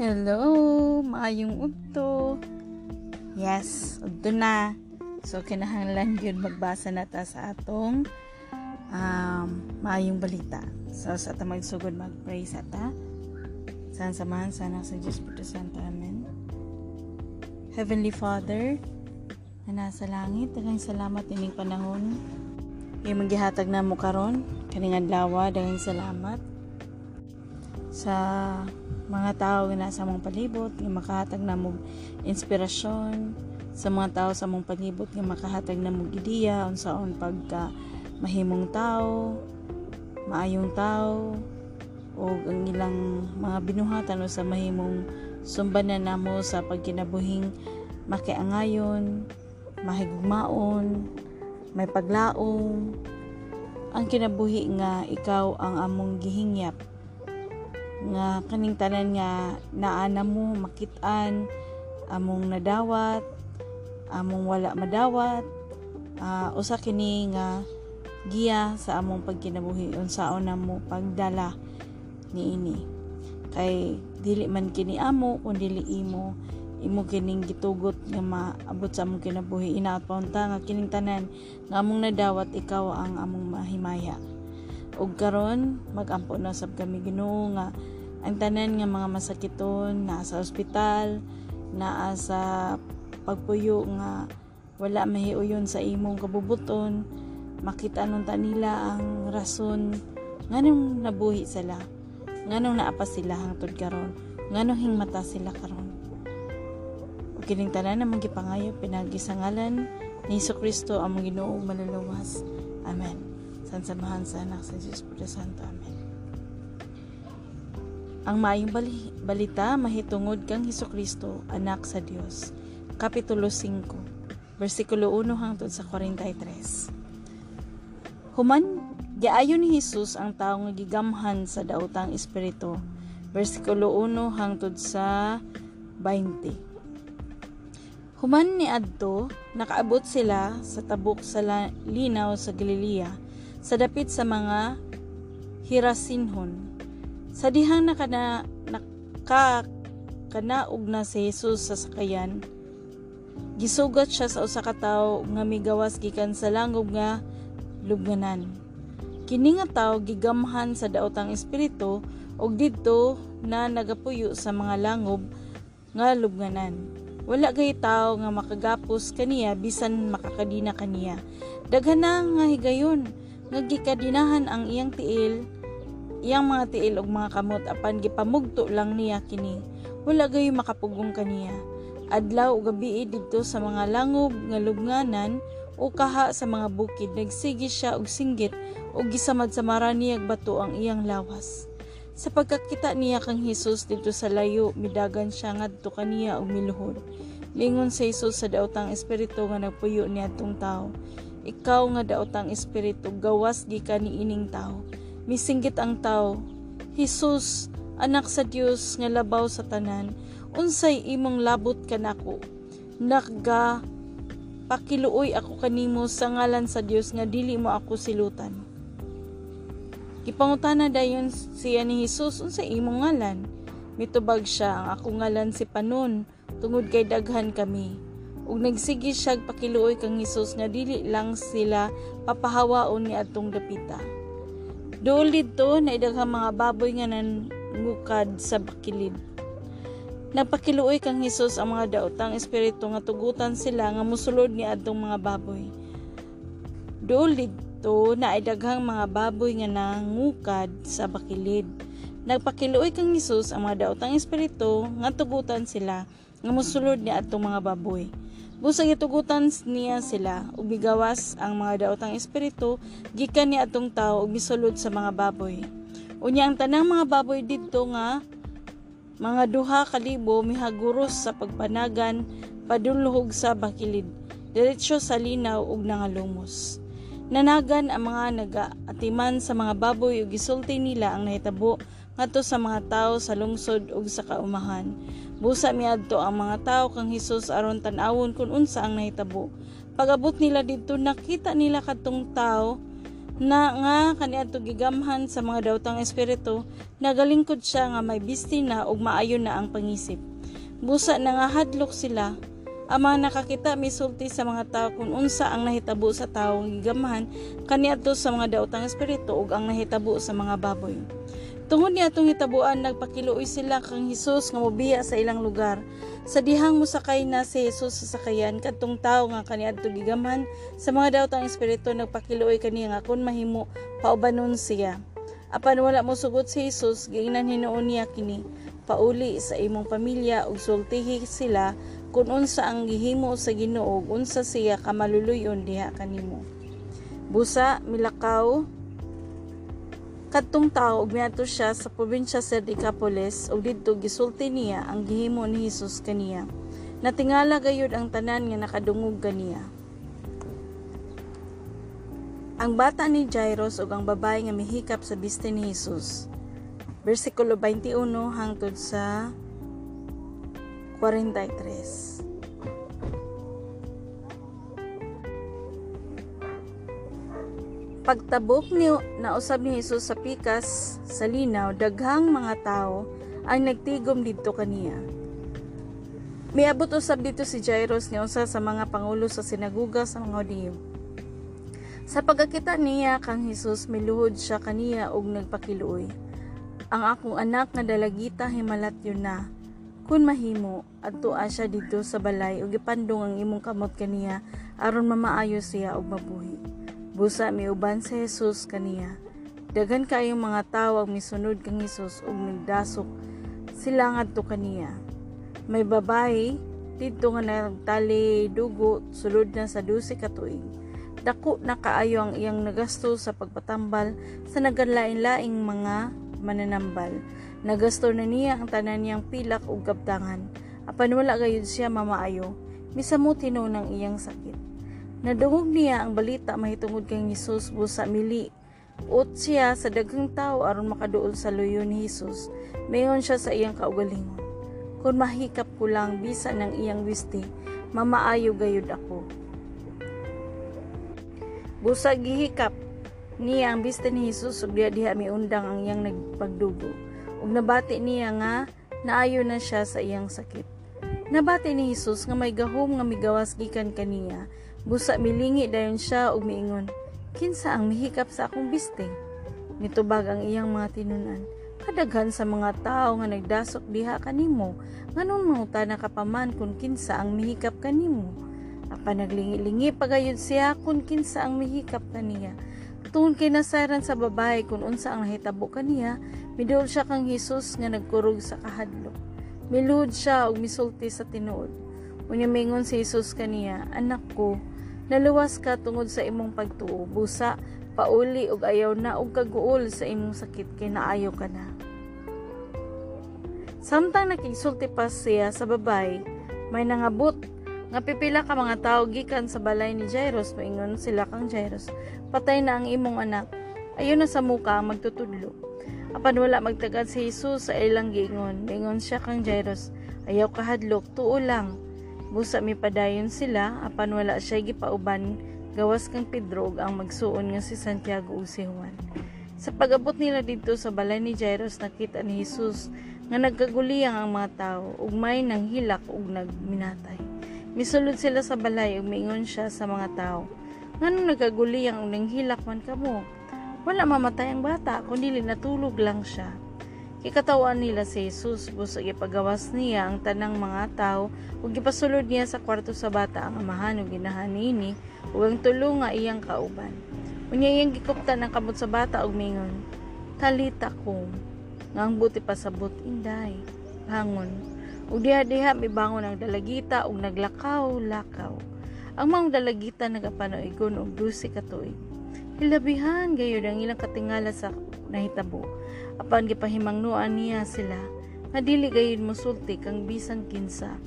Hello, maayong udto. Yes, udto na. So kinahanglan yun magbasa na ta sa atong um, maayong balita. So sa ta magsugod mag-pray sa ta. Saan samahan sana sa Diyos Puto Santo. Amen. Heavenly Father, na nasa langit, daghang salamat ining panahon. Yung maghihatag na mo karon, kaning adlaw, daghang salamat sa mga tao nga nasa mong palibot nga makahatag na mong inspirasyon. Sa mga tao sa mong palibot nga makahatag na mong ideya unsaon pagka mahimong tao maayong tao o ang ilang mga binuhatan o sa mahimong sumbanan namo sa pagkinabuhing makiangayon mahigugmaon may paglaom ang kinabuhi nga ikaw ang among gihingyap nga kaning tanan nga naana mo makitaan among nadawat among wala madawat uh, usa kini nga giya sa among pagkinabuhi unsaon na pagdala niini kay dili man kini amo kun dili imo imo kining gitugot nga maabot sa among kinabuhi. Inaot paunta nga kining tanan nga among nadawat ikaw ang among mahimaya ug karon magampo na sab kami Ginoo nga ang tanan nga mga masakiton naa sa ospital naa sa pagpuyo nga wala mahiuyon sa imong kabubuton makita nun ta nila ang rason nganong nabuhi sila nganong naapa sila hangtod karon nganong hingmata sila karon. Ug kining tanan namang gipangayo pinagi sa ngalan ni Kristo among Ginoo maluluwas amen San samahan sa anak sa Diyos Puto Santo. Amen. Ang maayong bali- balita mahitungod kang Heso Kristo, anak sa Dios. Kapitulo 5, versikulo 1 hangtod sa 43. Human giayo ni Hesus ang tawo nga gigamhan sa daotang espiritu. Versikulo 1 hangtod sa 20. Human ni adto, nakaabot sila sa tabok sa linaw sa Galilea sa dapit sa mga hirasinhon. Sa dihang na kana, naka, kanaog na si Jesus sa sakayan, gisugat siya sa usa ka tawo nga migawas gikan sa langob nga lubnganan. Kini nga tawo gigamhan sa daotang espiritu ug didto na nagapuyo sa mga langob nga lubnganan. Wala gay tawo nga makagapos kaniya bisan makakadina kaniya. Daghan na nga higayon nga gikadinahan ang iyang tiil iyang mga tiil og mga kamot apan gipamugto lang niya kini. Wala gayo makapugong kaniya. Adlaw ug gabi didto sa mga langob nga lubnganan o kaha sa mga bukid. Nagsigi siya og singgit ug gisamad sa maraniyag bato ang iyang lawas. Sa pagkakita niya kang Hesus dito sa layo midagan siya ngadto kaniya og miluhod. Lingon sa Hesus sa daotang espiritu nga nagpuyo niadtong tawo ikaw nga daotang espiritu gawas di ka ni ining tao. Misinggit ang tao. Hesus anak sa Dios nga labaw sa tanan unsay imong labot kanako nakga pakiluoy ako kanimo sa ngalan sa Dios nga dili mo ako silutan. Gipangutana dayon siya ni Hesus unsay imong ngalan? Mitubag siya ang ako ngalan si Panon tungod kay daghan kami ug nagsigi siya pakiluoy kang Hesus nga dili lang sila papahawaon ni atong dapita. Dool dito na idaghang mga baboy nga nangukad sa bakilid. Nagpakiluoy kang Hesus ang mga daotang espiritu nga tugutan sila nga musulod ni adtong mga baboy. Dool dito na idaghang mga baboy nga nangukad sa bakilid. Nagpakiluoy kang Hesus ang mga daotang espiritu nga tugutan sila nga musulod ni adtong mga baboy. Busang itugutan niya sila, ug bigawas ang mga daotang espiritu, gikan ni atong tao ug misulod sa mga baboy. Unya ang tanang mga baboy didto nga mga duha kalibo mihaguros sa pagpanagan padulhog sa bakilid, diretsyo sa linaw ug nangalumos. Nanagan ang mga nagaatiman sa mga baboy ug gisulti nila ang nahitabo ngadto sa mga tao sa lungsod ug sa kaumahan. Busa miadto ang mga tao kang Hesus aron tan-awon kun unsa ang nahitabo. Pagabot nila didto nakita nila kadtong tao na nga kaniadto gigamhan sa mga dawtang espiritu nagalingkod siya nga may bisti na ug maayo na ang pangisip. Busa na nga hadlok sila. Ang mga nakakita misulti sa mga tao kung unsa ang nahitabo sa tawo gigamhan kaniadto sa mga dawtang espiritu ug ang nahitabo sa mga baboy Tungod niya atong hitabuan nagpakiluoy sila kang Hesus nga mobiya sa ilang lugar. Sa dihang musakay na si Hesus sa sakayan kadtong tawo nga kaniadto gigamhan sa mga dawtang espiritu nagpakiluoy kaniya nga kun mahimo paubanon siya. Apan wala mo sugot si Hesus giingnan hinuon niya kini pauli sa imong pamilya ug sultihi sila kung unsa ang gihimo sa Ginoo unsa siya kamaluluyon diha kanimo. Busa milakaw Kadtong tao ug miadto siya sa probinsya sa Decapolis ug didto gisulti niya ang gihimo ni Hesus kaniya. Natingala gayud ang tanan nga nakadungog kaniya. Ang bata ni Jairus ug ang babae nga mihikap sa biste ni Hesus. Versikulo 21 hangtod sa 43. Pagtabok ni nausab ni Hesus sa pikas sa linaw, daghang mga tao ang nagtigom didto kaniya. Miabot usab dito si Jairus ni usa sa mga pangulo sa sinaguga sa mga Hudiyo. Sa pagkakita niya kang Hesus miluhod siya kaniya og nagpakiluoy. Ang akong anak nga dalagita himalat yun na. Kun mahimo, adtua siya dito sa balay ug ipandong ang imong kamot kaniya aron mamaayo siya og mabuhi. Busa miuban si Jesus kaniya. Dagan kayong mga tao ang misunod kang Jesus ug nagdasok sila ngadto kaniya. May babae didto nga nagtali dugo sulod na sa dusi ka tuig. Dako na kaayo ang iyang nagasto sa pagpatambal sa naganlain-laing mga mananambal. Nagasto na niya ang tanan niyang pilak ug kaptangan. Apan wala gayud siya mamaayo, misamo tinuo ng iyang sakit. Nadungog niya ang balita mahitungod kay Hesus busa mili. Ut siya sa daghang tao aron makaduol sa luyo ni Hesus. Mayon siya sa iyang kaugalingon. Kung mahikap ko lang bisa ng iyang wisti, mamaayo gayud ako. Busa gihikap niya ang bista ni Hesus ug diha diha miundang ang iyang nagpagdugo. Ug nabati niya nga naayo na siya sa iyang sakit. Nabati ni Hesus nga may gahom nga migawas gikan kaniya Busa milingi dayon siya ug miingon, kinsa ang mihikap sa akong biste? Nitubag ang iyang mga tinunan. Kadaghan sa mga tao nga nagdasok diha kanimo, nganong manguta na kapaman kung kinsa ang mihikap kanimo. Apa naglingi-lingi pagayod siya kung kinsa ang mihikap kaniya. Tungod kay nasaran sa babae kung unsa ang nahitabo kaniya, midul siya kang Hesus nga nagkurog sa kahadlok. Miluhod siya og misulti sa tinuod. Unya mingon si Jesus kaniya, Anak ko, naluwas ka tungod sa imong pagtuo, busa, pauli og ayaw na og kaguol sa imong sakit kay naayo ka na. Samtang nakigsulti pa siya sa babay, may nangabot nga pipila ka mga tao gikan sa balay ni Jairus moingon sila kang Jairus. Patay na ang imong anak. Ayo na sa muka magtutudlo. Apan wala magtagad si Jesus sa ilang giingon moingon siya kang Jairus. Ayaw kahadlok tuo lang Busa mi padayon sila apan wala siya gipauban gawas kang Pedro ang magsuon nga si Santiago ug si Juan. Sa pagabot nila dito sa balay ni Jairus nakita ni Jesus nga nagkaguliyang ang mga tao ug may nang hilak ug nagminatay. Misulod sila sa balay ug miingon siya sa mga tao. Nganong nagkaguliyang ug nanghilak man kamo? Wala mamatay ang bata kundi natulog lang siya. Kikatawan nila si Jesus busog ipagawas niya ang tanang mga tao ug gipasulod niya sa kwarto sa bata ang amahan ug ginahanini ug ang tulo iyang kauban. Unya iyang gikuptan ang kamot sa bata ug mingon, Talita kum, nga ang buti pasabot inday, hangon. Ug diha-diha mibangon ang dalagita ug naglakaw-lakaw. Ang mga dalagita nagapanoigon og dusi ka tuig. Hilabihan gayud ang ilang katingala sa nahitabo. Apan gipahimangnuan niya sila nga dili gayud mosulti kang bisan kinsa.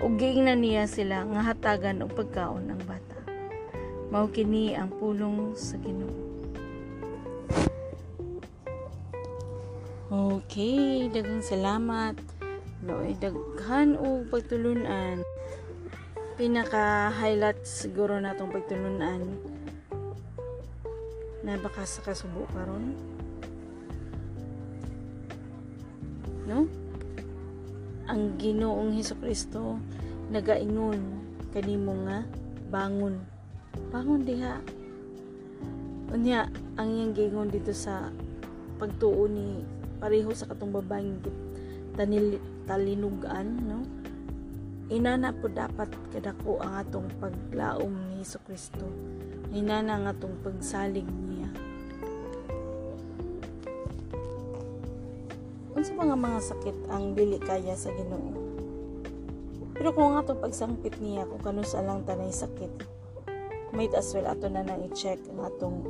Ug giingnan niya sila nga hatagan og pagkaon ang bata. Mao kini ang pulong sa Ginoo. Okay, daghang salamat. Loy, daghan og pagtulunan. Pinaka highlight siguro natong pagtulunan. Na baka sa kasubo karon no? Ang Ginoong Hesus Kristo nagaingon kanimo nga bangon. Bangon diha. Unya ang iyang gingon dito sa pagtuo ni pareho sa katong babaeng tanil talinugan no? Inana po dapat kadako ang atong paglaom ni Hesus Kristo inana ang atong pagsalig niya unsa ba mga sakit ang dili kaya sa Ginoo. Pero kung itong pagsangpit niya kung kano sa lang tanay sakit might as well ato na nang i-check ang atong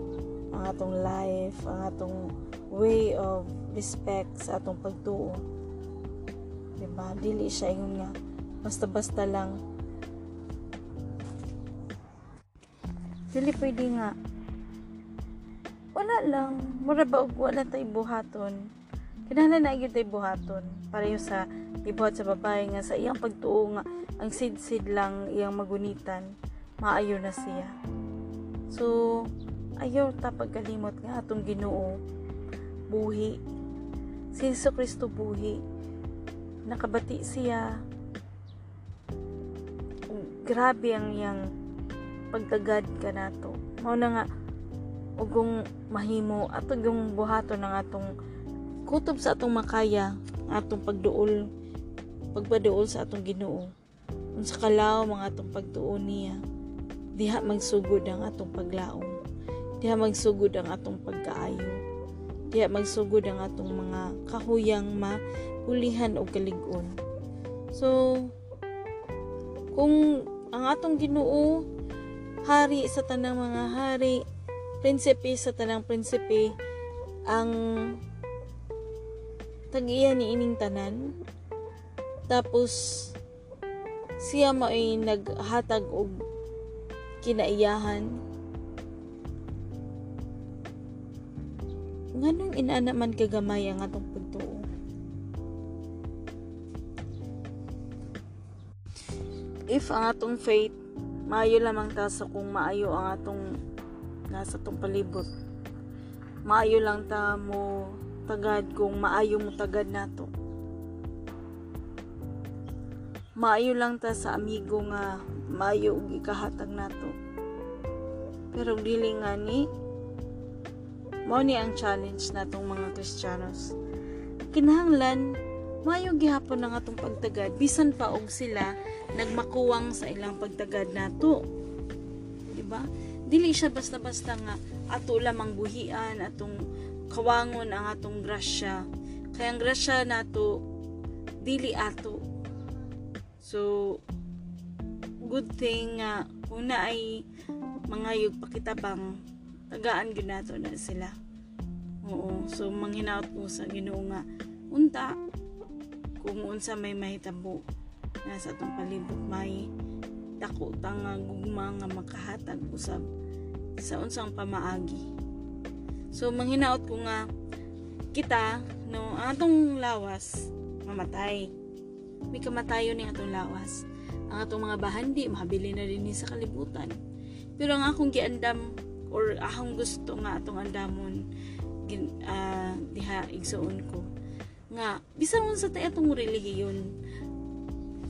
ang atong life ang atong way of respect sa atong pagtuo. Diba? Dili siya ingon nga basta-basta lang. Dili pwede nga. Wala lang. Mura ba og wala tay buhaton kinahanglan na gyud buhaton pareho sa ibuhat sa babae nga sa iyang pagtuo nga ang sid-sid lang iyang magunitan maayo na siya. So ayaw ta pagkalimot nga atong Ginoo. Buhi. Si Hesus Kristo buhi. Nakabati siya. Grabe ang iyang pagtagad ka nato. Mao na nga ugong mahimo ato yung buhaton ng atong kutob sa atong makaya atong pagduol pagpaduol sa atong Ginoo. Unsa kalaw mga atong pagtuo niya. Diha magsugod ang atong paglaom. Diha magsugod ang atong pagkaayo. Diha magsugod ang atong mga kahuyang mapulihan o kalig-on. So kung ang atong Ginoo hari sa tanang mga hari prinsipe sa tanang prinsipe ang tagiya ni ining tanan. Tapos siya mo ay naghatag og kinaiyahan. Nganong inana man kagamay ang atong pagtuo if ang atong faith maayo lamang ta sa kung maayo ang atong nasa tong palibot. Maayo lang ta mo tagad kung maayo mo tagad nato. Maayo lang ta sa amigo nga maayo og ikahatag nato. Pero dili nga ni mao ni ang challenge natong mga Kristiyanos. Kinahanglan maayo gihapon ang atong pagtagad. Bisan pa og sila nagmakuwang sa ilang pagtagad nato. Di ba dili siya basta-basta nga ato lamang buhian atong kawangon ang atong grasya. Kaya ang grasya nato dili ato. So good thing nga kung na ay mga yug pakitabang tagaan gyud nato na sila. Oo so manghinaot ko sa Ginoo nga unta kung unsa may mahitabo nasa atong palibot may dako tang gugma nga makahatag usab sa unsang pamaagi so manghinaot ko nga kita no ang atong lawas mamatay. May kamatayon ni atong lawas. Ang atong mga bahandi mahabili na din sa kalibutan. Pero ang akong giandam or akong gusto nga atong andamon gin, uh, diha igsuon ko nga bisan mo sa tay atong relihiyon.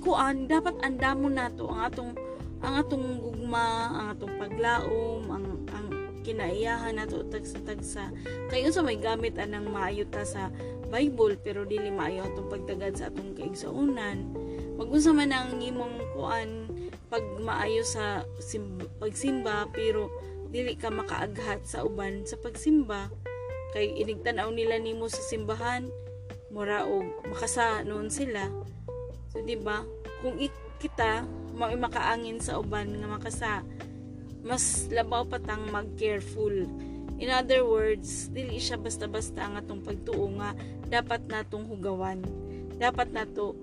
Kuan dapat andamon nato ang atong ang atong gugma ang atong paglaom ang kinaiyahan nato tagsa-tagsa kay unsa may gamit anang maayo sa Bible pero dili maayo atong pagtagad sa atong kaigsuonan. Magunsa man ang imong kuan pag maayo sa simba, pagsimba pero dili ka makaaghat sa uban sa pagsimba kay inigtanaw nila nimo sa simbahan mura og makasa noon sila. So di ba? Kung kita mao makaangin sa uban nga makasa mas labaw patang mag careful in other words dili siya basta-basta ang atong pagtuo nga dapat natong hugawan. Dapat nato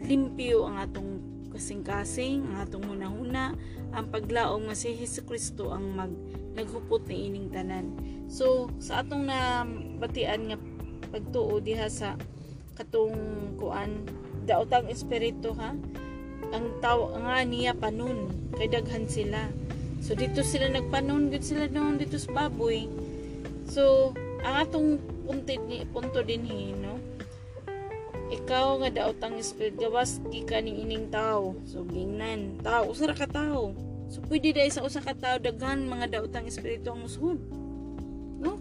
limpyo ang atong kasing-kasing ang atong hunahuna ang paglaom nga si Hesus Kristo ang mag naghupot ni ining tanan. So sa atong na batian nga pagtuo diha sa katong kuan daotang espiritu ha? Ang taw nga niya panon kay daghan sila so dito sila nagpanon gud sila noon dito sa baboy So, ang atong punto, ni, punto din hi, no? Ikaw nga daot ang spirit gawas gika ni ining tao. So, gingnan. Tao, usa ka tao. So, pwede dahil sa usa ka tao daghan mga daot ang espiritu ang musuhod. No?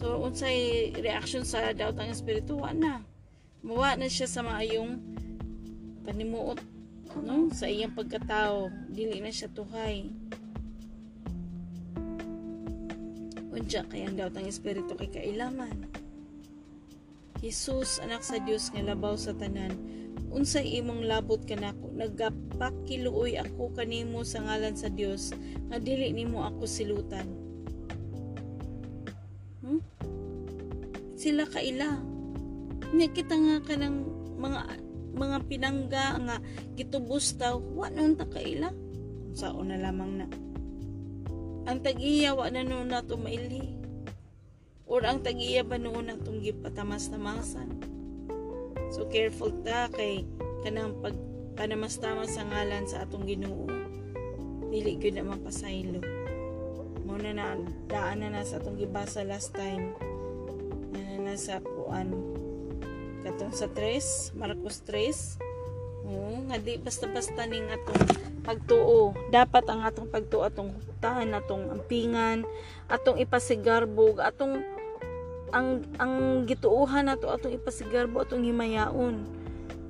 So, unsay reaction sa daot ang espiritu, wa na. Na siya sa maayong panimuot no? sa iyang pagkatao. Dili na siya tuhay. Unja kay ang daot ang espiritu kay kailaman. Jesus anak sa Dios nga labaw sa tanan unsay imong labot kanako? Nagapakiluoy ako kanimo sa ngalan sa Dios nga dili nimo ako silutan. Hmm? sila kaila. Nya kita nga kanang mga mga pinangga nga gitubos taw wa nun ta kaila? Sa una lamang na ang tag-iya wa na nun na tumaili or ang tag-iya ba noon ang itong gipatamas-tamasan. So careful ta kay kanang pag panamas-tamas sa ngalan sa atong Ginoo. Dili gyud na mapasaylo. Mo na na daan na, na sa atong gibasa last time. Na na sa kuan katong sa 3, Marcos 3. Oo, nga di basta-basta ning atong pagtuo. Dapat ang atong pagtuo atong huktahan, atong ampingan, atong ipasigarbo, atong ang ang gituuhan nato atong ipasigarbo atong himayaon.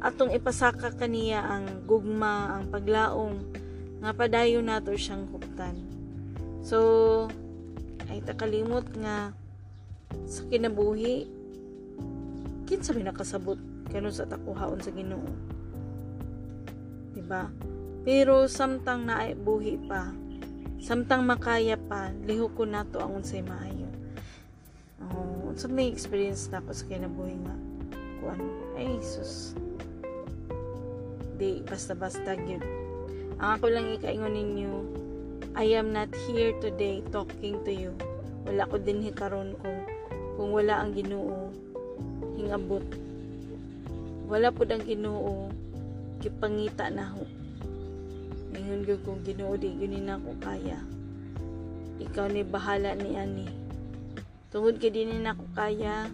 Atong ipasaka kaniya ang gugma ang paglaom nga padayon nato siyang huptan. So ay takalimot nga sa kinabuhi kinsa may nakasabot kano sa takuhaon sa Ginoo? Diba pero samtang naay buhi pa samtang makaya pa lihok ko nato ang unsay maayo. Oh, so may experience na ako sa kinabuhi nga kuan ay sus. Di basta-basta gyud. Ang ako lang ikaingon ninyo I am not here today talking to you. Wala ko din hikaron kung kung wala ang Ginoo hingabot. Wala pud ang Ginoo gipangita na ho Ingon gyud kung Ginoo di gyud na ko kaya ikaw ni bahala ni ani Tungod kay dili na ko kaya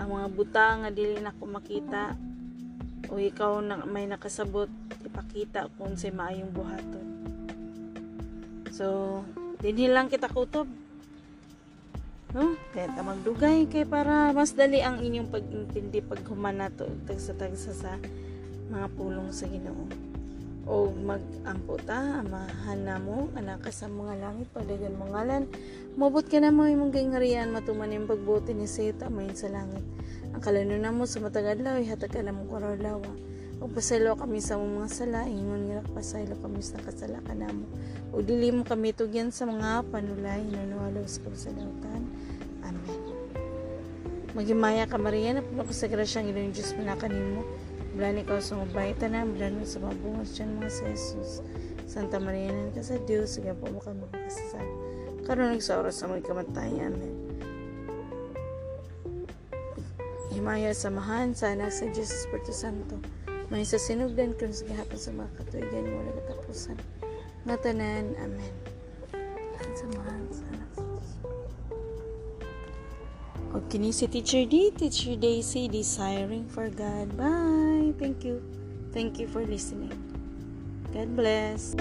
ang mga buta nga dili na ko makita o ikaw na may nakasabot ipakita kung say maayong buhaton. So, dinhi lang kita kutob. No? Kaya ta magdugay kay para mas dali ang inyong pag-intindi pag humana to tagsa-tagsa sa mga pulong sa Ginoo o mag-ampo ta amahan na mo anak sa mga langit padagan mo ngalan. Mabot ka na mo imong gingarian matuman yung pagbuti ni Seta mayin sa langit. Ang kalano na mo sa matagad law hatag ka na mo karalawa o pasaylo kami sa mga sala ingon nga pasaylo kami sa kasala ka na mo. O dili mo kami tugyan sa mga panulay nanuwalo sa kasalautan Amen. Magimaya ka Maria na puno ko sa grasyang ilong Diyos mo Blani ka sa mabay tanan, blani sa mabungas dyan mga sa Jesus. Santa Maria nan ka sa Diyos, sige po mo kami makasasal. Karoon sa oras sa mga kamatayan. Amen. Himaya samahan sa anak sa Diyos Espiritu Santo. May sa sinugdan kung sa gahapon sa mga katuigan mo na katapusan. Nga. Amen. Samahan sa anak sa Diyos. Okay, ni si Teacher D, Teacher Daisy, Desiring for God. Bye! Thank you. Thank you for listening. God bless.